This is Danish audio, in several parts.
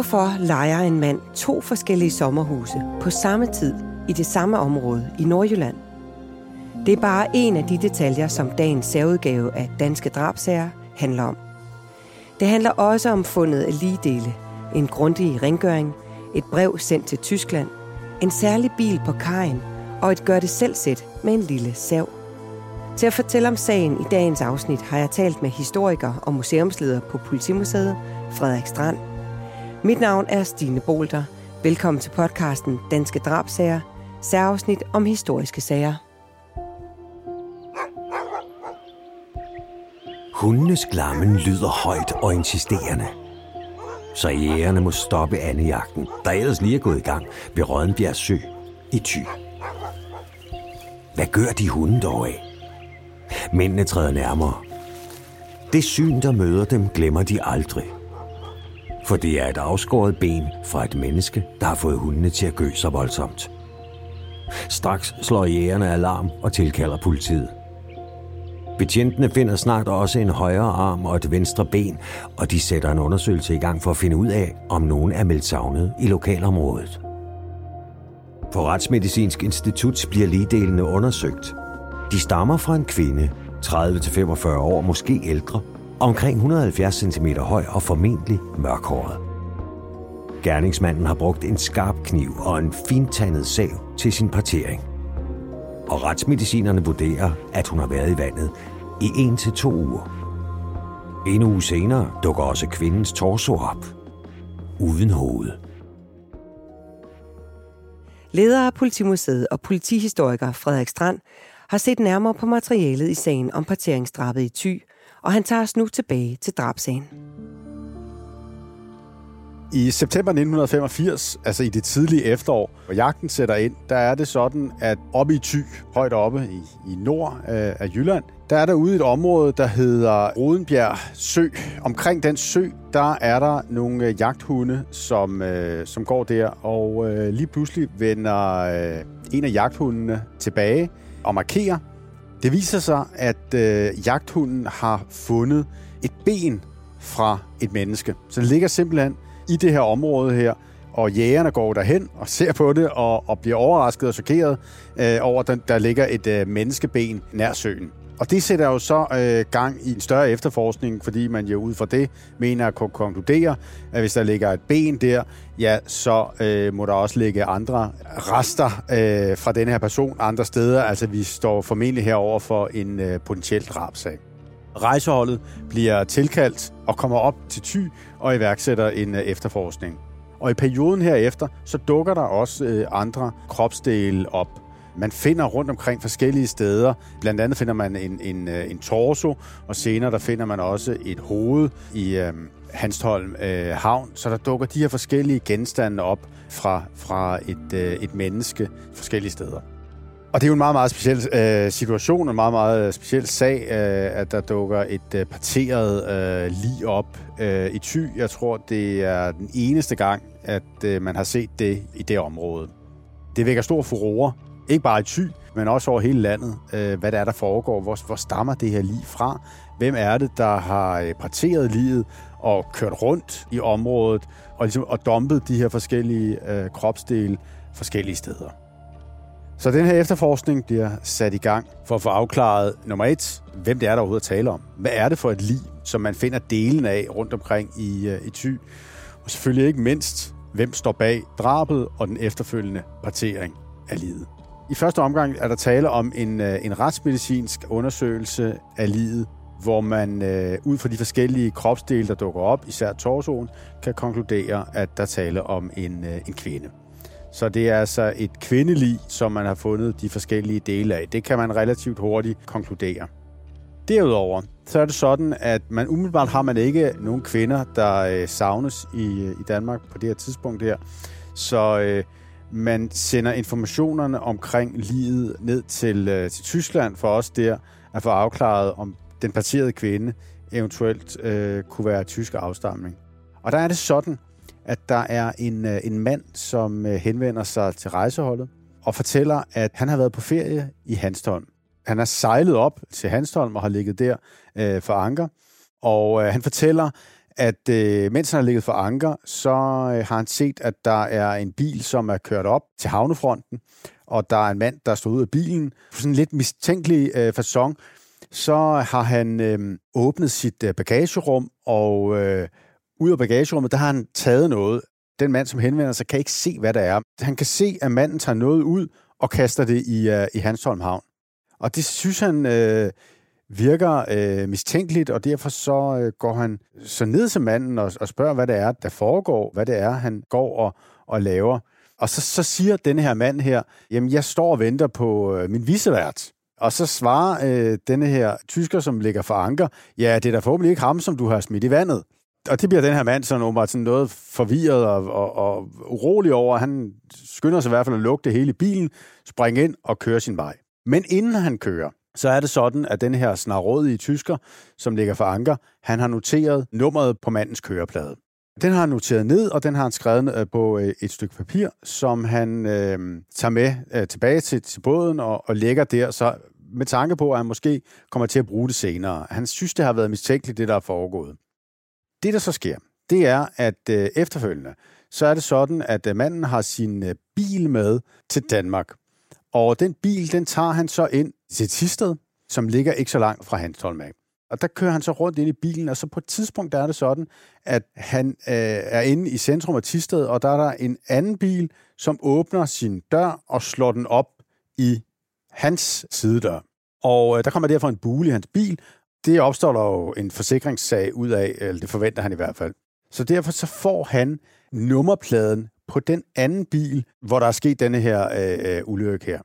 Hvorfor lejer en mand to forskellige sommerhuse på samme tid i det samme område i Nordjylland? Det er bare en af de detaljer, som dagens særudgave af Danske Drabsager handler om. Det handler også om fundet af ligedele, en grundig rengøring, et brev sendt til Tyskland, en særlig bil på kajen og et gør-det-selv-sæt med en lille sav. Til at fortælle om sagen i dagens afsnit har jeg talt med historiker og museumsleder på Politimuseet, Frederik Strand. Mit navn er Stine Bolter. Velkommen til podcasten Danske Drabsager, særafsnit om historiske sager. Hundenes glammen lyder højt og insisterende. Så jægerne må stoppe andejagten, der ellers lige er gået i gang ved Rødenbjerg Sø i Thy. Hvad gør de hunde dog af? Mændene træder nærmere. Det syn, der møder dem, glemmer de aldrig. For det er et afskåret ben fra et menneske, der har fået hundene til at gø så voldsomt. Straks slår jægerne alarm og tilkalder politiet. Betjentene finder snart også en højre arm og et venstre ben, og de sætter en undersøgelse i gang for at finde ud af, om nogen er meldt savnet i lokalområdet. På Retsmedicinsk Institut bliver ligedelene undersøgt. De stammer fra en kvinde, 30-45 år, måske ældre, omkring 170 cm høj og formentlig mørkhåret. Gerningsmanden har brugt en skarp kniv og en fintandet sav til sin partering. Og retsmedicinerne vurderer, at hun har været i vandet i 1-2 uger. En uge senere dukker også kvindens torso op. Uden hoved. Leder af Politimuseet og politihistoriker Frederik Strand har set nærmere på materialet i sagen om parteringsdrabet i Thy, og han tager os nu tilbage til drabsagen. I september 1985, altså i det tidlige efterår, hvor jagten sætter ind, der er det sådan, at oppe i Thy, højt oppe i, i nord af, af Jylland, der er der ude et område, der hedder Rodenbjerg Sø. Omkring den sø, der er der nogle øh, jagthunde, som, øh, som går der, og øh, lige pludselig vender øh, en af jagthundene tilbage og markerer. Det viser sig, at øh, jagthunden har fundet et ben fra et menneske. Så det ligger simpelthen i det her område her, og jægerne går derhen og ser på det og, og bliver overrasket og chokeret øh, over, at der, der ligger et øh, menneskeben nær søen. Og det sætter jo så øh, gang i en større efterforskning, fordi man jo ud fra det mener at kunne konkludere, at hvis der ligger et ben der, ja, så øh, må der også ligge andre rester øh, fra den her person andre steder. Altså vi står formentlig herover for en øh, potentiel drabsag. Rejseholdet bliver tilkaldt og kommer op til Thy og iværksætter en øh, efterforskning. Og i perioden herefter, så dukker der også øh, andre kropsdele op. Man finder rundt omkring forskellige steder. Blandt andet finder man en, en, øh, en torso, og senere der finder man også et hoved i øh, Hanstholm øh, Havn. Så der dukker de her forskellige genstande op fra, fra et, øh, et menneske forskellige steder. Og det er jo en meget, meget speciel øh, situation, en meget, meget speciel sag, øh, at der dukker et øh, parteret øh, lige op øh, i Thy. Jeg tror, det er den eneste gang, at øh, man har set det i det område. Det vækker stor furore, ikke bare i Thy, men også over hele landet, øh, hvad det er, der foregår. Hvor, hvor stammer det her lige fra? Hvem er det, der har øh, parteret livet og kørt rundt i området og, ligesom, og dumpet de her forskellige øh, kropsdele forskellige steder? Så den her efterforskning bliver sat i gang for at få afklaret nummer et, hvem det er, der overhovedet taler om. Hvad er det for et lig, som man finder delen af rundt omkring i, øh, i Thy? Og selvfølgelig ikke mindst, hvem står bag drabet og den efterfølgende partering af livet. I første omgang er der tale om en, øh, en retsmedicinsk undersøgelse af livet, hvor man øh, ud fra de forskellige kropsdele, der dukker op, især torsoen, kan konkludere, at der taler om en, øh, en kvinde. Så det er altså et kvindelig, som man har fundet de forskellige dele af. Det kan man relativt hurtigt konkludere. Derudover, så er det sådan, at man umiddelbart har man ikke nogen kvinder, der øh, savnes i, øh, i Danmark på det her tidspunkt her. Så øh, man sender informationerne omkring livet ned til, øh, til Tyskland for os der at få afklaret, om den parterede kvinde eventuelt øh, kunne være tysk afstamning. Og der er det sådan, at der er en, øh, en mand, som øh, henvender sig til rejseholdet og fortæller, at han har været på ferie i Hanstholm. Han er sejlet op til Hanstholm og har ligget der øh, for anker, og øh, han fortæller, at øh, mens han har ligget for anker, så øh, har han set, at der er en bil, som er kørt op til havnefronten, og der er en mand, der står ud af bilen. På sådan en lidt mistænkelig øh, façon, så har han øh, åbnet sit øh, bagagerum, og øh, ud af bagagerummet, der har han taget noget. Den mand, som henvender sig, kan ikke se, hvad det er. Han kan se, at manden tager noget ud og kaster det i, øh, i Hansholm Havn. Og det synes han øh, virker øh, mistænkeligt, og derfor så øh, går han så ned til manden og, og spørger, hvad det er, der foregår, hvad det er, han går og, og laver. Og så, så siger denne her mand her, jamen jeg står og venter på øh, min visevært. Og så svarer øh, denne her tysker, som ligger for anker, ja, det er da forhåbentlig ikke ham, som du har smidt i vandet. Og det bliver den her mand sådan åbenbart sådan noget forvirret og, og, og urolig over. Han skynder sig i hvert fald at lukke det hele i bilen, springe ind og køre sin vej. Men inden han kører, så er det sådan, at den her snarrådige tysker, som ligger for anker, han har noteret nummeret på mandens køreplade. Den har han noteret ned, og den har han skrevet øh, på øh, et stykke papir, som han øh, tager med øh, tilbage til, til båden og, og lægger der, så med tanke på, at han måske kommer til at bruge det senere. Han synes, det har været mistænkeligt, det der er foregået. Det, der så sker, det er, at øh, efterfølgende, så er det sådan, at øh, manden har sin øh, bil med til Danmark. Og den bil, den tager han så ind til Tisted, som ligger ikke så langt fra Hanstholm af. Og der kører han så rundt ind i bilen, og så på et tidspunkt der er det sådan, at han øh, er inde i centrum af Tisted, og der er der en anden bil, som åbner sin dør og slår den op i hans sidedør. Og øh, der kommer derfor en bule i hans bil. Det opstår der jo en forsikringssag ud af, eller det forventer han i hvert fald. Så derfor så får han nummerpladen på den anden bil, hvor der er sket denne her øh, øh, ulykke her.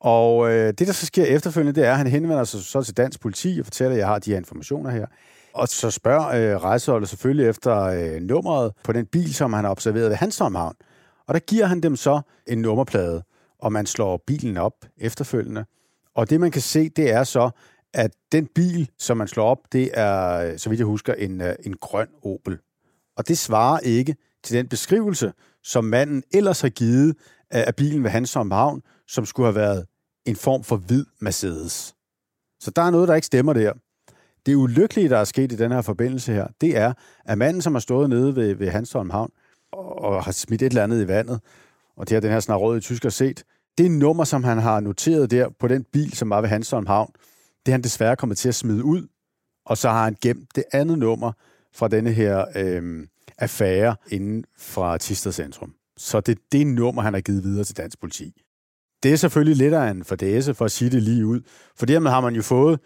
Og øh, det, der så sker efterfølgende, det er, at han henvender sig så til dansk politi og fortæller, at jeg har de her informationer her. Og så spørger øh, rejseholdet selvfølgelig efter øh, nummeret på den bil, som han har observeret ved Hansholm Havn. Og der giver han dem så en nummerplade, og man slår bilen op efterfølgende. Og det, man kan se, det er så, at den bil, som man slår op, det er, så vidt jeg husker, en, øh, en grøn Opel. Og det svarer ikke til den beskrivelse, som manden ellers har givet af bilen ved Hansholm Havn, som skulle have været en form for hvid Mercedes. Så der er noget, der ikke stemmer der. Det ulykkelige, der er sket i den her forbindelse her, det er, at manden, som har stået nede ved, ved Hansholm Havn og har smidt et eller andet i vandet, og det har den her snarrådige tysker set, det nummer, som han har noteret der på den bil, som var ved Hansholm Havn, det er han desværre kommet til at smide ud, og så har han gemt det andet nummer fra denne her øh, affære inden fra Tisted Centrum. Så det er det nummer, han har givet videre til dansk politi. Det er selvfølgelig lidt af en fordæse, for at sige det lige ud. For dermed har man jo fået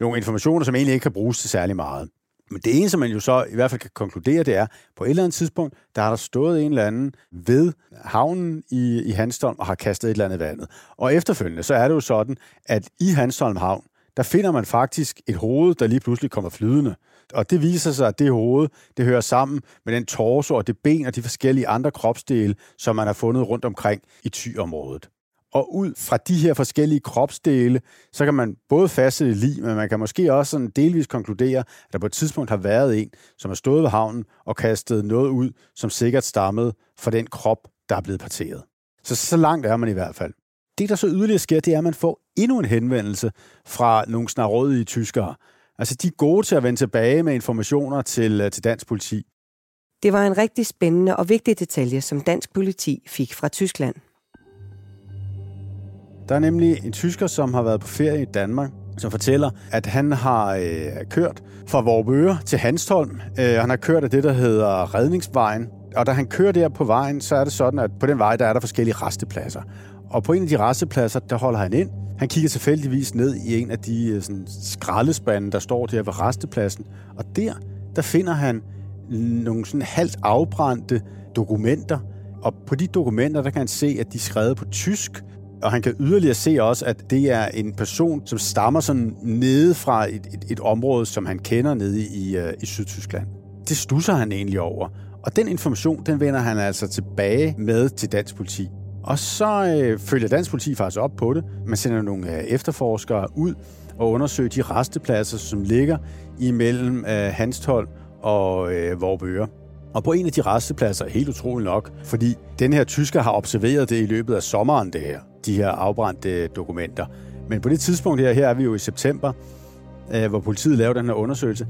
nogle informationer, som egentlig ikke kan bruges til særlig meget. Men det eneste, man jo så i hvert fald kan konkludere, det er, på et eller andet tidspunkt, der har der stået en eller anden ved havnen i, i Hanstholm og har kastet et eller andet vandet. Og efterfølgende, så er det jo sådan, at i Hanstholm Havn, der finder man faktisk et hoved, der lige pludselig kommer flydende. Og det viser sig, at det hoved, det hører sammen med den torso og det ben og de forskellige andre kropsdele, som man har fundet rundt omkring i tyområdet. Og ud fra de her forskellige kropsdele, så kan man både fastsætte lige, men man kan måske også sådan delvis konkludere, at der på et tidspunkt har været en, som har stået ved havnen og kastet noget ud, som sikkert stammede fra den krop, der er blevet parteret. Så så langt er man i hvert fald. Det, der så yderligere sker, det er, at man får endnu en henvendelse fra nogle snarrådige tyskere. Altså, de er gode til at vende tilbage med informationer til, øh, til dansk politi. Det var en rigtig spændende og vigtig detalje, som dansk politi fik fra Tyskland. Der er nemlig en tysker, som har været på ferie i Danmark, som fortæller, at han har øh, kørt fra Vorbøre til Hanstholm. Øh, han har kørt af det, der hedder Redningsvejen. Og da han kører der på vejen, så er det sådan, at på den vej, der er der forskellige restepladser. Og på en af de restepladser, der holder han ind. Han kigger tilfældigvis ned i en af de øh, sådan, skraldespande, der står der ved restepladsen. Og der, der finder han nogle sådan halvt afbrændte dokumenter. Og på de dokumenter, der kan han se, at de er skrevet på tysk, og han kan yderligere se også, at det er en person, som stammer sådan nede fra et, et, et område, som han kender nede i, uh, i Sydtyskland. Det stusser han egentlig over. Og den information, den vender han altså tilbage med til dansk politi. Og så øh, følger dansk politi faktisk op på det. Man sender nogle øh, efterforskere ud og undersøger de restepladser, som ligger imellem øh, Hanstholm og øh, Vorbøre. Og på en af de restepladser, helt utroligt nok, fordi den her tysker har observeret det i løbet af sommeren, det her de her afbrændte øh, dokumenter. Men på det tidspunkt her, her er vi jo i september, øh, hvor politiet laver den her undersøgelse,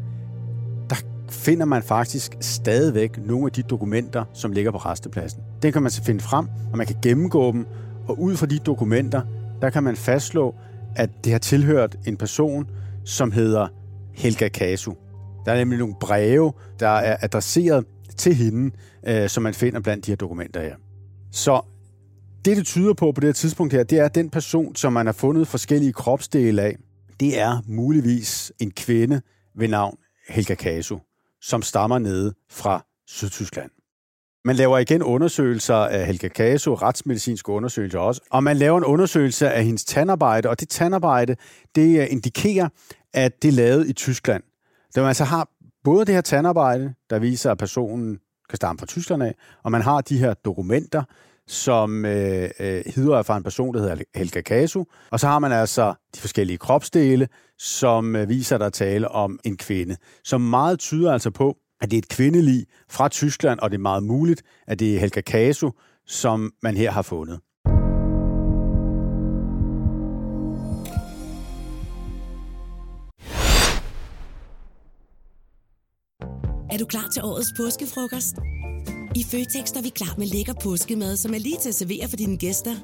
finder man faktisk stadigvæk nogle af de dokumenter, som ligger på restepladsen. Den kan man så finde frem, og man kan gennemgå dem, og ud fra de dokumenter, der kan man fastslå, at det har tilhørt en person, som hedder Helga Kasu. Der er nemlig nogle breve, der er adresseret til hende, øh, som man finder blandt de her dokumenter her. Så det, det tyder på på det her tidspunkt her, det er, at den person, som man har fundet forskellige kropsdele af, det er muligvis en kvinde ved navn Helga Kasu, som stammer nede fra Sydtyskland. Man laver igen undersøgelser af Helga Kasu, retsmedicinske undersøgelser også, og man laver en undersøgelse af hendes tandarbejde, og det tandarbejde, det øh, indikerer, at det er lavet i Tyskland. Da man altså har både det her tandarbejde, der viser, at personen kan stamme fra Tyskland af, og man har de her dokumenter, som øh, øh, hedder fra en person, der hedder Helga Kasu. Og så har man altså de forskellige kropsdele, som øh, viser, der tale om en kvinde. Som meget tyder altså på, at det er et kvindelig fra Tyskland, og det er meget muligt, at det er Helga Kasu, som man her har fundet. Er du klar til årets påskefrokost? I Føtex er vi klar med lækker påskemad, som er lige til at servere for dine gæster.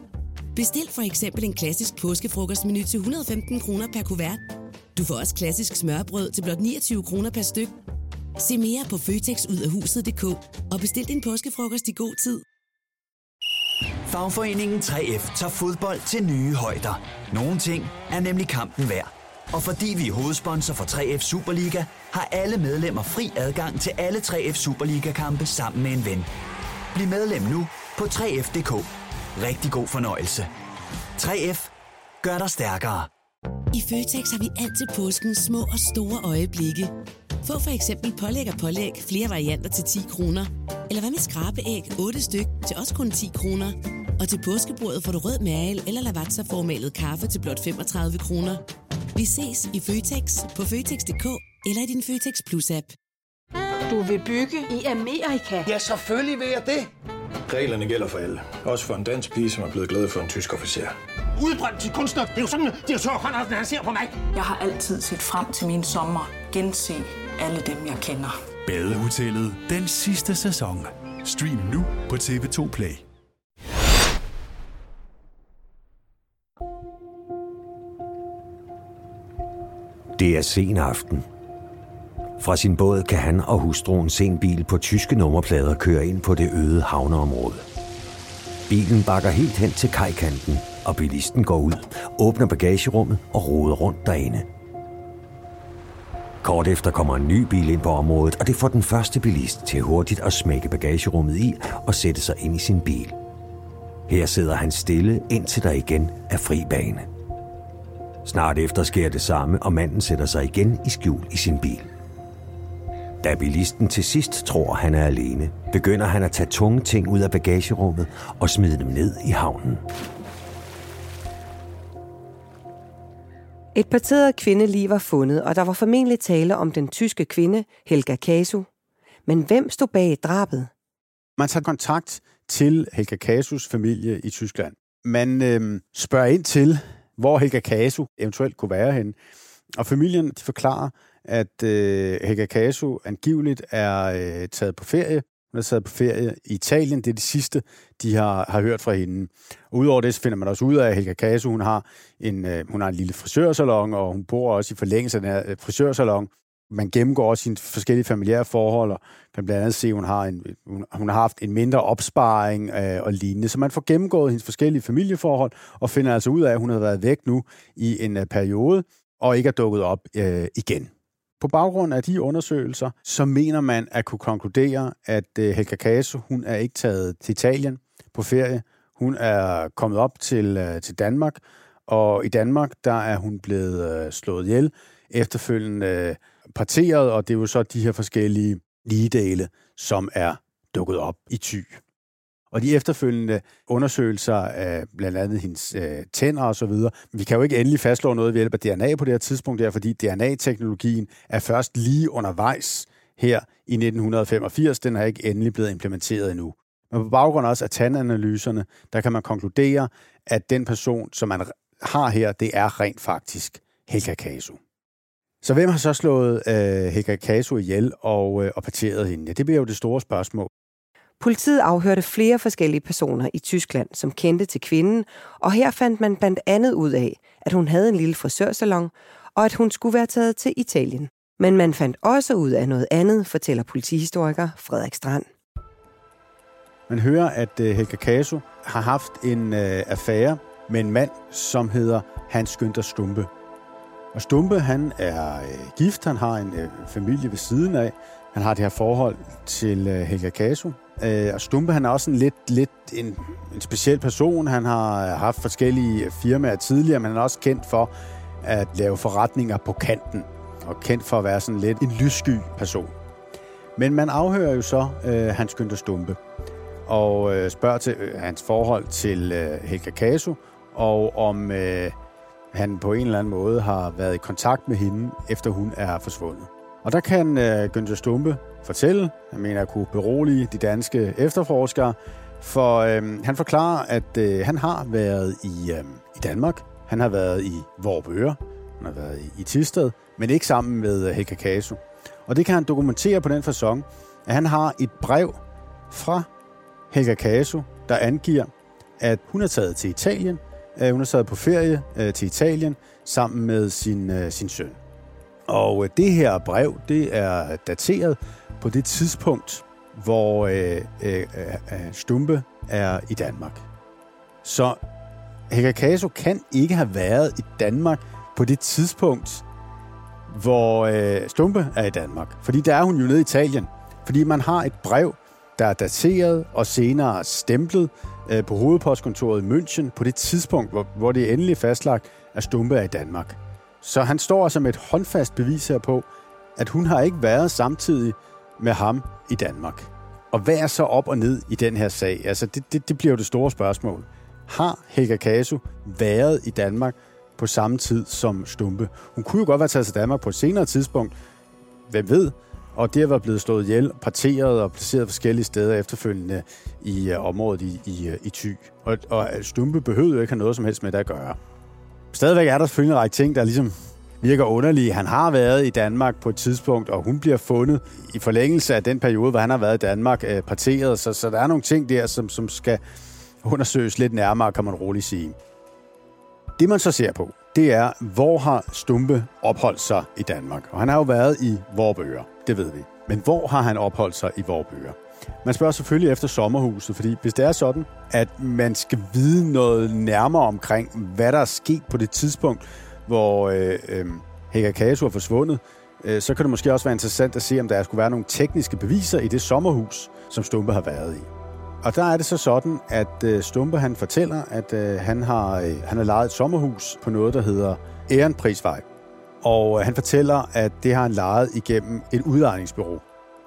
Bestil for eksempel en klassisk påskefrokostmenu til 115 kroner per kuvert. Du får også klassisk smørbrød til blot 29 kroner per styk. Se mere på føtexudafhuset.dk og bestil din påskefrokost i god tid. Fagforeningen 3F tager fodbold til nye højder. Nogle ting er nemlig kampen værd. Og fordi vi er hovedsponsor for 3F Superliga, har alle medlemmer fri adgang til alle 3F Superliga-kampe sammen med en ven. Bliv medlem nu på 3F.dk. Rigtig god fornøjelse. 3F gør dig stærkere. I Føtex har vi altid påsken små og store øjeblikke. Få for eksempel pålæg og pålæg flere varianter til 10 kroner. Eller hvad med skrabeæg 8 styk til også kun 10 kroner. Og til påskebordet får du rød mal eller lavatserformalet kaffe til blot 35 kroner. Vi ses i Føtex på Føtex.dk eller i din Føtex Plus-app. Du vil bygge i Amerika? Ja, selvfølgelig vil jeg det. Reglerne gælder for alle. Også for en dansk pige, som er blevet glad for en tysk officer. Udbrændt til kunstner. Det er jo sådan, at de har tørt, han ser på mig. Jeg har altid set frem til min sommer. Gense alle dem, jeg kender. Badehotellet den sidste sæson. Stream nu på TV2 Play. Det er sen aften. Fra sin båd kan han og hustruen se en bil på tyske nummerplader køre ind på det øde havneområde. Bilen bakker helt hen til kajkanten, og bilisten går ud, åbner bagagerummet og roder rundt derinde. Kort efter kommer en ny bil ind på området, og det får den første bilist til hurtigt at smække bagagerummet i og sætte sig ind i sin bil. Her sidder han stille, indtil der igen er fri bane. Snart efter sker det samme, og manden sætter sig igen i skjul i sin bil. Da bilisten til sidst tror, han er alene, begynder han at tage tunge ting ud af bagagerummet og smide dem ned i havnen. Et parteret kvindelig var fundet, og der var formentlig tale om den tyske kvinde Helga Kasu. Men hvem stod bag drabet? Man tager kontakt til Helga Kasus familie i Tyskland. Man øh, spørger ind til, hvor Helga Kasu eventuelt kunne være henne. Og familien de forklarer, at øh, Helga Kasu angiveligt er øh, taget på ferie. Hun er taget på ferie i Italien. Det er det sidste, de har, har hørt fra hende. Og udover det, så finder man også ud af, at Helga Kasu, hun har en, øh, hun har en lille frisørsalon, og hun bor også i forlængelse af den her øh, frisørsalon. Man gennemgår også sine forskellige familiære forhold, og kan blandt andet se, at hun har, en, hun, hun har haft en mindre opsparing øh, og lignende. Så man får gennemgået hendes forskellige familieforhold, og finder altså ud af, at hun har været væk nu i en øh, periode, og ikke er dukket op øh, igen. På baggrund af de undersøgelser, så mener man at kunne konkludere, at øh, Helga Caso, hun er ikke taget til Italien på ferie. Hun er kommet op til, øh, til Danmark, og i Danmark, der er hun blevet øh, slået ihjel, efterfølgende øh, parteret, og det er jo så de her forskellige ligedele, som er dukket op i ty. Og de efterfølgende undersøgelser af blandt andet hendes øh, tænder og så videre. Men Vi kan jo ikke endelig fastslå noget ved hjælp af DNA på det her tidspunkt, der, fordi DNA-teknologien er først lige undervejs her i 1985. Den er ikke endelig blevet implementeret endnu. Men på baggrund også af tandanalyserne, der kan man konkludere, at den person, som man har her, det er rent faktisk Helga Kasu. Så hvem har så slået øh, Helga Kasu ihjel og, øh, og parteret hende? Ja, det bliver jo det store spørgsmål. Politiet afhørte flere forskellige personer i Tyskland, som kendte til kvinden, og her fandt man blandt andet ud af, at hun havde en lille frisørsalon, og at hun skulle være taget til Italien. Men man fandt også ud af noget andet, fortæller politihistoriker Frederik Strand. Man hører, at øh, Helga Kasu har haft en øh, affære med en mand, som hedder Hans Günther Stumpe. Og Stumpe, han er øh, gift, han har en øh, familie ved siden af. Han har det her forhold til øh, Helga Kasu. Øh, og Stumpe, han er også en lidt, lidt en, en speciel person. Han har øh, haft forskellige øh, firmaer tidligere, men han er også kendt for at lave forretninger på kanten. Og kendt for at være sådan lidt en lyssky person. Men man afhører jo så øh, Hans Günther Stumpe og øh, spørger til øh, hans forhold til øh, Helga Kasu, og om øh, han på en eller anden måde har været i kontakt med hende, efter hun er forsvundet. Og der kan øh, Günther Stumpe fortælle, jeg mener at kunne berolige de danske efterforskere, for øh, han forklarer, at øh, han har været i, øh, i Danmark, han har været i Vorbøre, han har været i, i Tisted, men ikke sammen med øh, Helga Kasu. Og det kan han dokumentere på den fasong, at han har et brev fra Helga Kasu, der angiver, at hun er taget til Italien. Hun er taget på ferie øh, til Italien sammen med sin, øh, sin søn. Og øh, det her brev, det er dateret på det tidspunkt, hvor øh, øh, øh, øh Stumpe er i Danmark. Så Hekakaso kan ikke have været i Danmark på det tidspunkt, hvor øh, Stumpe er i Danmark. Fordi der er hun jo nede i Italien. Fordi man har et brev, der er dateret og senere stemplet øh, på hovedpostkontoret i München på det tidspunkt, hvor, hvor det er endelig fastlagt, at Stumpe er i Danmark. Så han står som et håndfast bevis her på, at hun har ikke været samtidig med ham i Danmark. Og hvad er så op og ned i den her sag? Altså, det, det, det bliver jo det store spørgsmål. Har Helga Kasu været i Danmark på samme tid som Stumpe? Hun kunne jo godt være taget til Danmark på et senere tidspunkt. Hvem ved? Og det var blevet slået ihjel, parteret og placeret forskellige steder efterfølgende i uh, området i, i, uh, i Thy. Og, og øh, Stumpe behøvede jo ikke have noget som helst med det at gøre. Stadigvæk er der selvfølgelig en række ting, der ligesom virker underlige. Han har været i Danmark på et tidspunkt, og hun bliver fundet i forlængelse af den periode, hvor han har været i Danmark, uh, parteret. Så, så der er nogle ting der, som, som skal undersøges lidt nærmere, kan man roligt sige. Det man så ser på, det er, hvor har Stumpe opholdt sig i Danmark? Og han har jo været i Vorbøger, det ved vi. Men hvor har han opholdt sig i Vorbøger? Man spørger selvfølgelig efter sommerhuset, fordi hvis det er sådan, at man skal vide noget nærmere omkring, hvad der er sket på det tidspunkt, hvor øh, øh, Helga er forsvundet, øh, så kan det måske også være interessant at se, om der skulle være nogle tekniske beviser i det sommerhus, som Stumpe har været i. Og der er det så sådan, at øh, Stumpe han fortæller, at øh, han har øh, han har lejet et sommerhus på noget, der hedder Ærenprisvej. Og øh, han fortæller, at det har han lejet igennem et udlejningsbureau.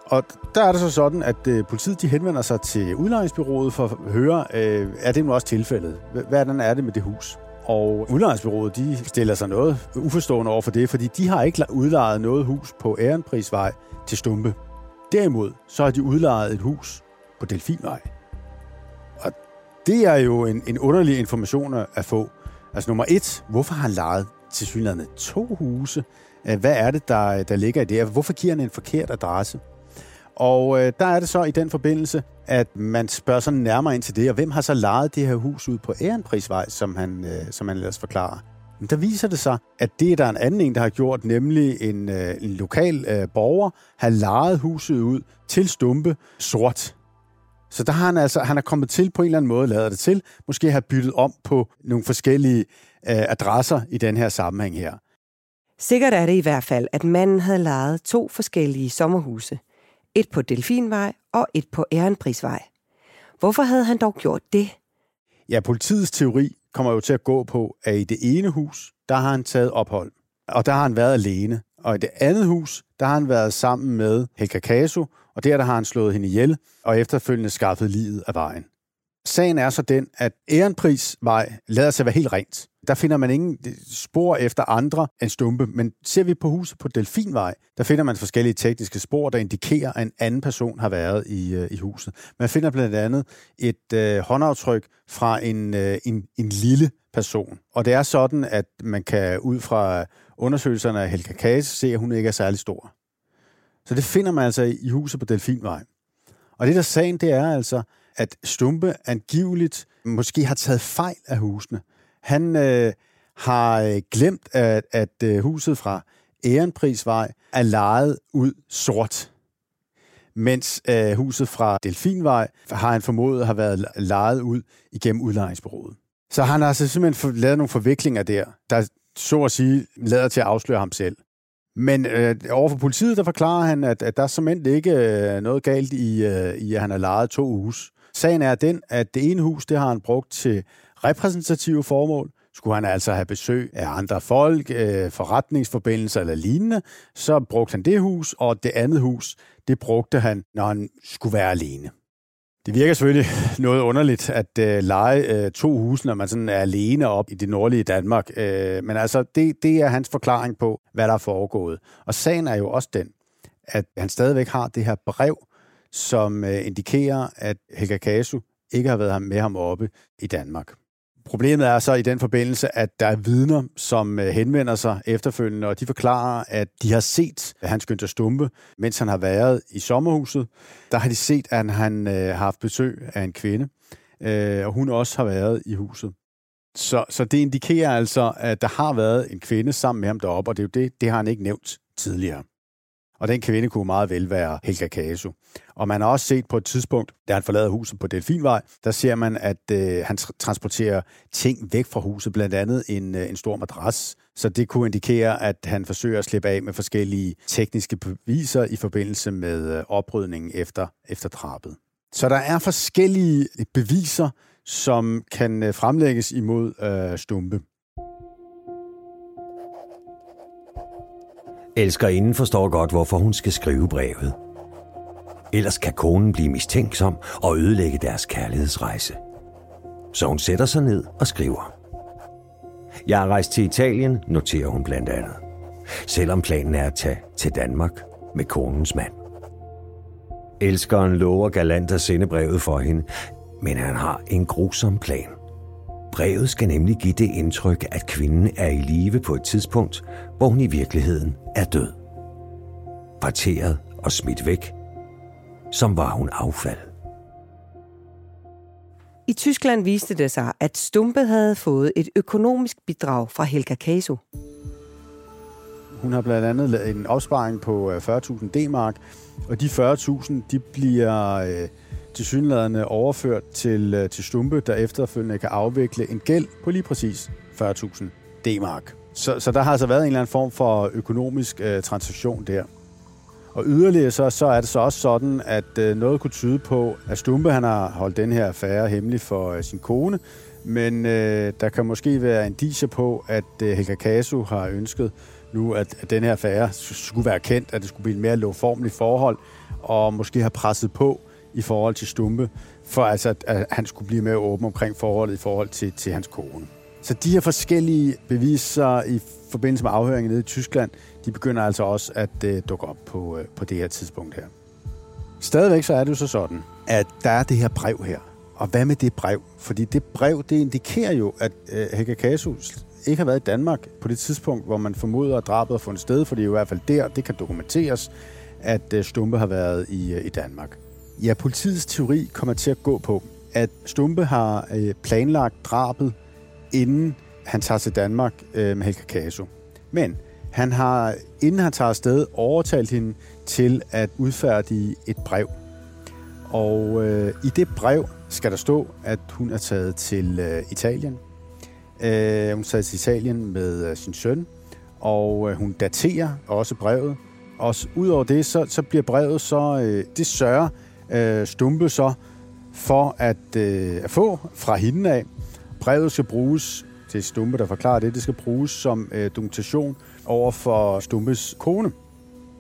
Og der er det så sådan, at øh, politiet de henvender sig til udlejningsbyrået for at høre, øh, er det nu også tilfældet? Hvordan er det med det hus? Og udlejningsbyrået de stiller sig noget uforstående over for det, fordi de har ikke udlejet noget hus på Ærenprisvej til Stumpe. Derimod så har de udlejet et hus på Delfinvej. Og Det er jo en, en underlig information at få. Altså nummer et, hvorfor har han lejet til synligheden to huse? Øh, hvad er det, der, der ligger i det? Hvorfor giver han en forkert adresse? Og øh, der er det så i den forbindelse, at man spørger sådan nærmere ind til det, og hvem har så lejet det her hus ud på Ærenprisvej, som han, øh, som han ellers forklarer. Men der viser det sig, at det er der en anden en, der har gjort, nemlig en, øh, en lokal øh, borger har lejet huset ud til Stumpe sort. Så der har han altså, han er kommet til på en eller anden måde, lader det til, måske har byttet om på nogle forskellige øh, adresser i den her sammenhæng her. Sikkert er det i hvert fald, at manden havde lejet to forskellige sommerhuse. Et på Delfinvej og et på Ærenprisvej. Hvorfor havde han dog gjort det? Ja, politiets teori kommer jo til at gå på, at i det ene hus, der har han taget ophold. Og der har han været alene. Og i det andet hus, der har han været sammen med Helga Kasu, og der, der har han slået hende ihjel, og efterfølgende skaffet livet af vejen. Sagen er så den, at Ærenprisvej lader sig være helt rent. Der finder man ingen øh, spor efter andre end stumpe, men ser vi på huset på Delfinvej, der finder man forskellige tekniske spor, der indikerer, at en anden person har været i, øh, i huset. Man finder blandt andet et øh, håndaftryk fra en, øh, en, en lille person. Og det er sådan, at man kan ud fra undersøgelserne af Helga Kase se, at hun ikke er særlig stor. Så det finder man altså i huset på Delfinvej. Og det der sagen, det er altså, at Stumpe angiveligt måske har taget fejl af husene. Han øh, har øh, glemt, at, at øh, huset fra Ærenprisvej er lejet ud sort. Mens øh, huset fra Delfinvej har han formodet har været lejet ud igennem udlejningsbureauet. Så han har altså simpelthen lavet nogle forviklinger der, der så at sige lader til at afsløre ham selv. Men øh, overfor politiet, der forklarer han, at, at der er simpelthen ikke øh, noget galt i, øh, i, at han har lejet to hus. Sagen er den, at det ene hus, det har han brugt til repræsentative formål. Skulle han altså have besøg af andre folk, øh, forretningsforbindelser eller lignende, så brugte han det hus, og det andet hus, det brugte han, når han skulle være alene. Det virker selvfølgelig noget underligt at øh, lege øh, to huse, når man sådan er alene op i det nordlige Danmark. Øh, men altså, det, det er hans forklaring på, hvad der er foregået. Og sagen er jo også den, at han stadigvæk har det her brev, som øh, indikerer, at Helga Kasu ikke har været med ham oppe i Danmark. Problemet er så i den forbindelse, at der er vidner, som øh, henvender sig efterfølgende, og de forklarer, at de har set Hans Günther Stumpe, mens han har været i sommerhuset. Der har de set, at han øh, har haft besøg af en kvinde, øh, og hun også har været i huset. Så, så det indikerer altså, at der har været en kvinde sammen med ham deroppe, og det er jo det, det har han ikke nævnt tidligere. Og den kvinde kunne meget vel være Helga Kasu. Og man har også set på et tidspunkt, da han forlader huset på Delfinvej, der ser man, at øh, han transporterer ting væk fra huset, blandt andet en, øh, en stor madras. Så det kunne indikere, at han forsøger at slippe af med forskellige tekniske beviser i forbindelse med øh, oprydningen efter, efter drabet. Så der er forskellige beviser, som kan øh, fremlægges imod øh, Stumpe. Elskerinden forstår godt, hvorfor hun skal skrive brevet. Ellers kan konen blive mistænksom og ødelægge deres kærlighedsrejse. Så hun sætter sig ned og skriver. Jeg er rejst til Italien, noterer hun blandt andet. Selvom planen er at tage til Danmark med konens mand. Elskeren lover galant at sende brevet for hende, men han har en grusom plan. Brevet skal nemlig give det indtryk, at kvinden er i live på et tidspunkt, hvor hun i virkeligheden er død. Parteret og smidt væk, som var hun affald. I Tyskland viste det sig, at Stumpe havde fået et økonomisk bidrag fra Helga Kaso. Hun har blandt andet lavet en opsparing på 40.000 øh, D-mark, og de 40.000 de bliver øh, tilsyneladende overført til, øh, til Stumpe, der efterfølgende kan afvikle en gæld på lige præcis 40.000 D-mark. Så, så der har altså været en eller anden form for økonomisk øh, transaktion der. Og yderligere så, så er det så også sådan, at øh, noget kunne tyde på, at Stumpe han har holdt den her affære hemmelig for øh, sin kone, men øh, der kan måske være indiser på, at øh, Helga Kasu har ønsket nu, at, at den her affære skulle være kendt, at det skulle blive et mere lovformeligt forhold, og måske har presset på i forhold til Stumpe, for altså, at, han skulle blive mere åben omkring forholdet i forhold til, til hans kone. Så de her forskellige beviser i forbindelse med afhøringen nede i Tyskland, de begynder altså også at øh, dukke op på, øh, på det her tidspunkt her. Stadigvæk så er det jo så sådan, at der er det her brev her. Og hvad med det brev? Fordi det brev, det indikerer jo, at øh, Helga Kasus ikke har været i Danmark på det tidspunkt, hvor man formoder, at drabet har fundet sted, for det er jo i hvert fald der, det kan dokumenteres, at øh, Stumpe har været i, øh, i Danmark. Ja, politiets teori kommer til at gå på, at Stumpe har øh, planlagt drabet, inden han tager til Danmark øh, med Helga Kaso. Men han har, inden han tager afsted, overtalt hende til at udfærdige et brev. Og øh, i det brev skal der stå, at hun er taget til øh, Italien. Øh, hun er taget til Italien med øh, sin søn, og øh, hun daterer også brevet. Og udover det, så, så bliver brevet så, øh, det sørger øh, Stumpe så for at, øh, at få fra hende af. Brevet skal bruges til Stumpe, der forklarer det. Det skal bruges som øh, dokumentation over for Stumpes kone.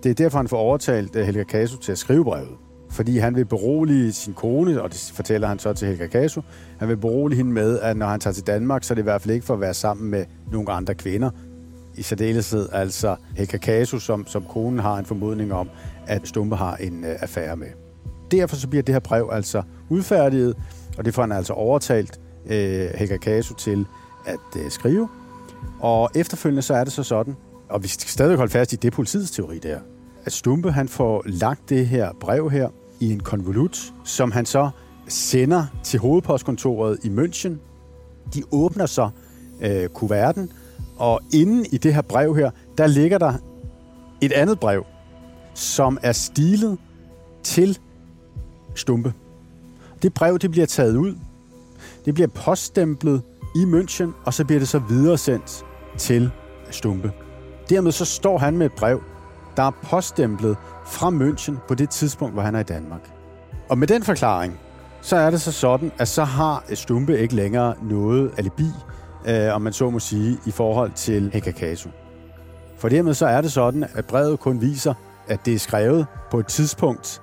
Det er derfor, han får overtalt øh, Helga Kasu til at skrive brevet. Fordi han vil berolige sin kone, og det fortæller han så til Helga Kasu, han vil berolige hende med, at når han tager til Danmark, så er det i hvert fald ikke for at være sammen med nogle andre kvinder. I særdeleshed altså Helga Kasu, som, som konen har en formodning om, at Stumpe har en øh, affære med. Derfor så bliver det her brev altså udfærdiget, og det får han altså overtalt øh, Helga Kasu til at øh, skrive. Og efterfølgende så er det så sådan, Og vi skal stadig holde fast i det politiets teori der. At Stumpe han får lagt det her brev her i en konvolut, som han så sender til hovedpostkontoret i München. De åbner så øh, kuverten, og inden i det her brev her, der ligger der et andet brev, som er stilet til Stumpe. Det brev, det bliver taget ud. Det bliver poststemplet i München, og så bliver det så videresendt til Stumpe. Dermed så står han med et brev, der er poststemplet fra München på det tidspunkt, hvor han er i Danmark. Og med den forklaring, så er det så sådan, at så har Stumpe ikke længere noget alibi, øh, om man så må sige, i forhold til Hekakasu. For dermed så er det sådan, at brevet kun viser, at det er skrevet på et tidspunkt,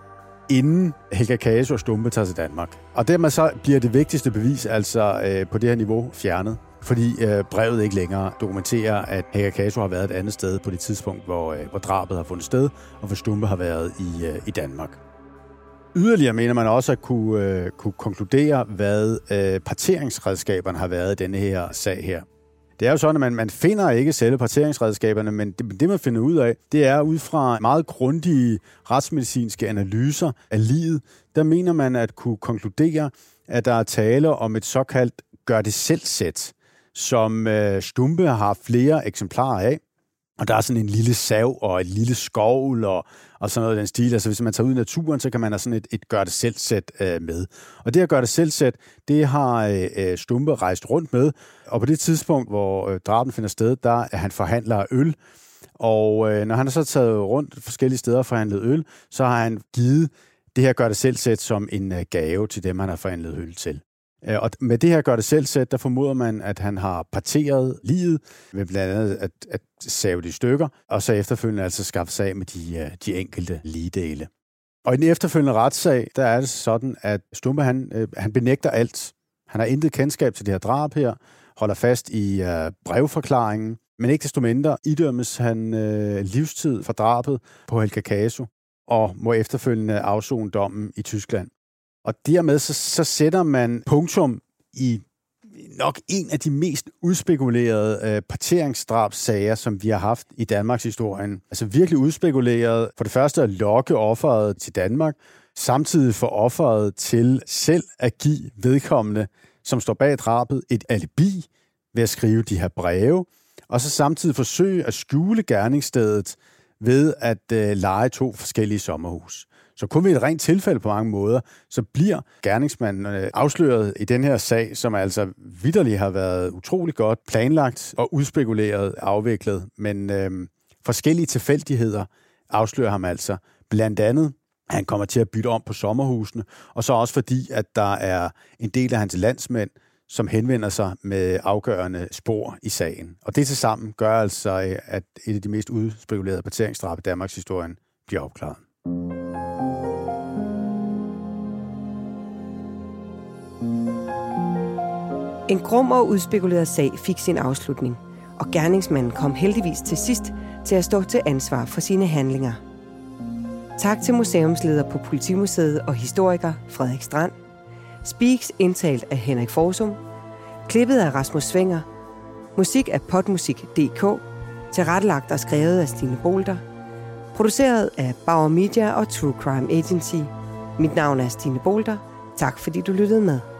inden Helga Kaso og Stumpe tager til Danmark. Og dermed så bliver det vigtigste bevis altså øh, på det her niveau fjernet, fordi øh, brevet ikke længere dokumenterer, at Helga har været et andet sted på det tidspunkt, hvor, øh, hvor drabet har fundet sted, og hvor Stumpe har været i, øh, i Danmark. Yderligere mener man også at kunne, øh, kunne konkludere, hvad øh, parteringsredskaberne har været i denne her sag her. Det er jo sådan, at man, man finder ikke selve parteringsredskaberne, men det, det, man finder ud af, det er ud fra meget grundige retsmedicinske analyser af livet, der mener man at kunne konkludere, at der er tale om et såkaldt gør det selv sæt, som øh, Stumpe har flere eksemplarer af. Og der er sådan en lille sav og et lille skovl og, og sådan noget af den stil. Altså hvis man tager ud i naturen, så kan man have sådan et, et gør-det-selv-sæt øh, med. Og det at gøre-det-selv-sæt, det har øh, øh, Stumpe rejst rundt med. Og på det tidspunkt, hvor øh, draben finder sted, der er han forhandler øl. Og øh, når han har så taget rundt forskellige steder og forhandlet øl, så har han givet det her gør-det-selv-sæt som en øh, gave til dem, han har forhandlet øl til. Øh, og med det her gør det selv sæt, der formoder man, at han har parteret livet ved blandt andet at, at save de stykker, og så efterfølgende altså skaffe sig af med de, øh, de enkelte ligedele. Og i den efterfølgende retssag, der er det sådan, at Stumpe han, øh, han benægter alt. Han har intet kendskab til det her drab her, holder fast i uh, brevforklaringen, men ikke desto mindre idømmes han uh, livstid for drabet på Helga Caso og må efterfølgende afzone dommen i Tyskland. Og dermed så, så sætter man punktum i nok en af de mest udspekulerede øh, parteringsdrabssager, som vi har haft i Danmarks historien. Altså virkelig udspekuleret for det første at lokke offeret til Danmark, samtidig få offeret til selv at give vedkommende, som står bag drabet, et alibi ved at skrive de her breve, og så samtidig forsøge at skjule gerningsstedet ved at øh, lege to forskellige sommerhus. Så kun ved et rent tilfælde på mange måder, så bliver gerningsmanden afsløret i den her sag, som altså vidderligt har været utrolig godt planlagt og udspekuleret afviklet. Men øh, forskellige tilfældigheder afslører ham altså. Blandt andet, at han kommer til at bytte om på sommerhusene, og så også fordi, at der er en del af hans landsmænd, som henvender sig med afgørende spor i sagen. Og det til sammen gør altså, at et af de mest udspekulerede parteringsdrab i Danmarks historien bliver opklaret. En grum og udspekuleret sag fik sin afslutning, og gerningsmanden kom heldigvis til sidst til at stå til ansvar for sine handlinger. Tak til museumsleder på Politimuseet og historiker Frederik Strand. Speaks indtalt af Henrik Forsum. Klippet af Rasmus Svinger. Musik af potmusik.dk. Tilrettelagt og skrevet af Stine Bolter. Produceret af Bauer Media og True Crime Agency. Mit navn er Stine Bolter. Tak fordi du lyttede med.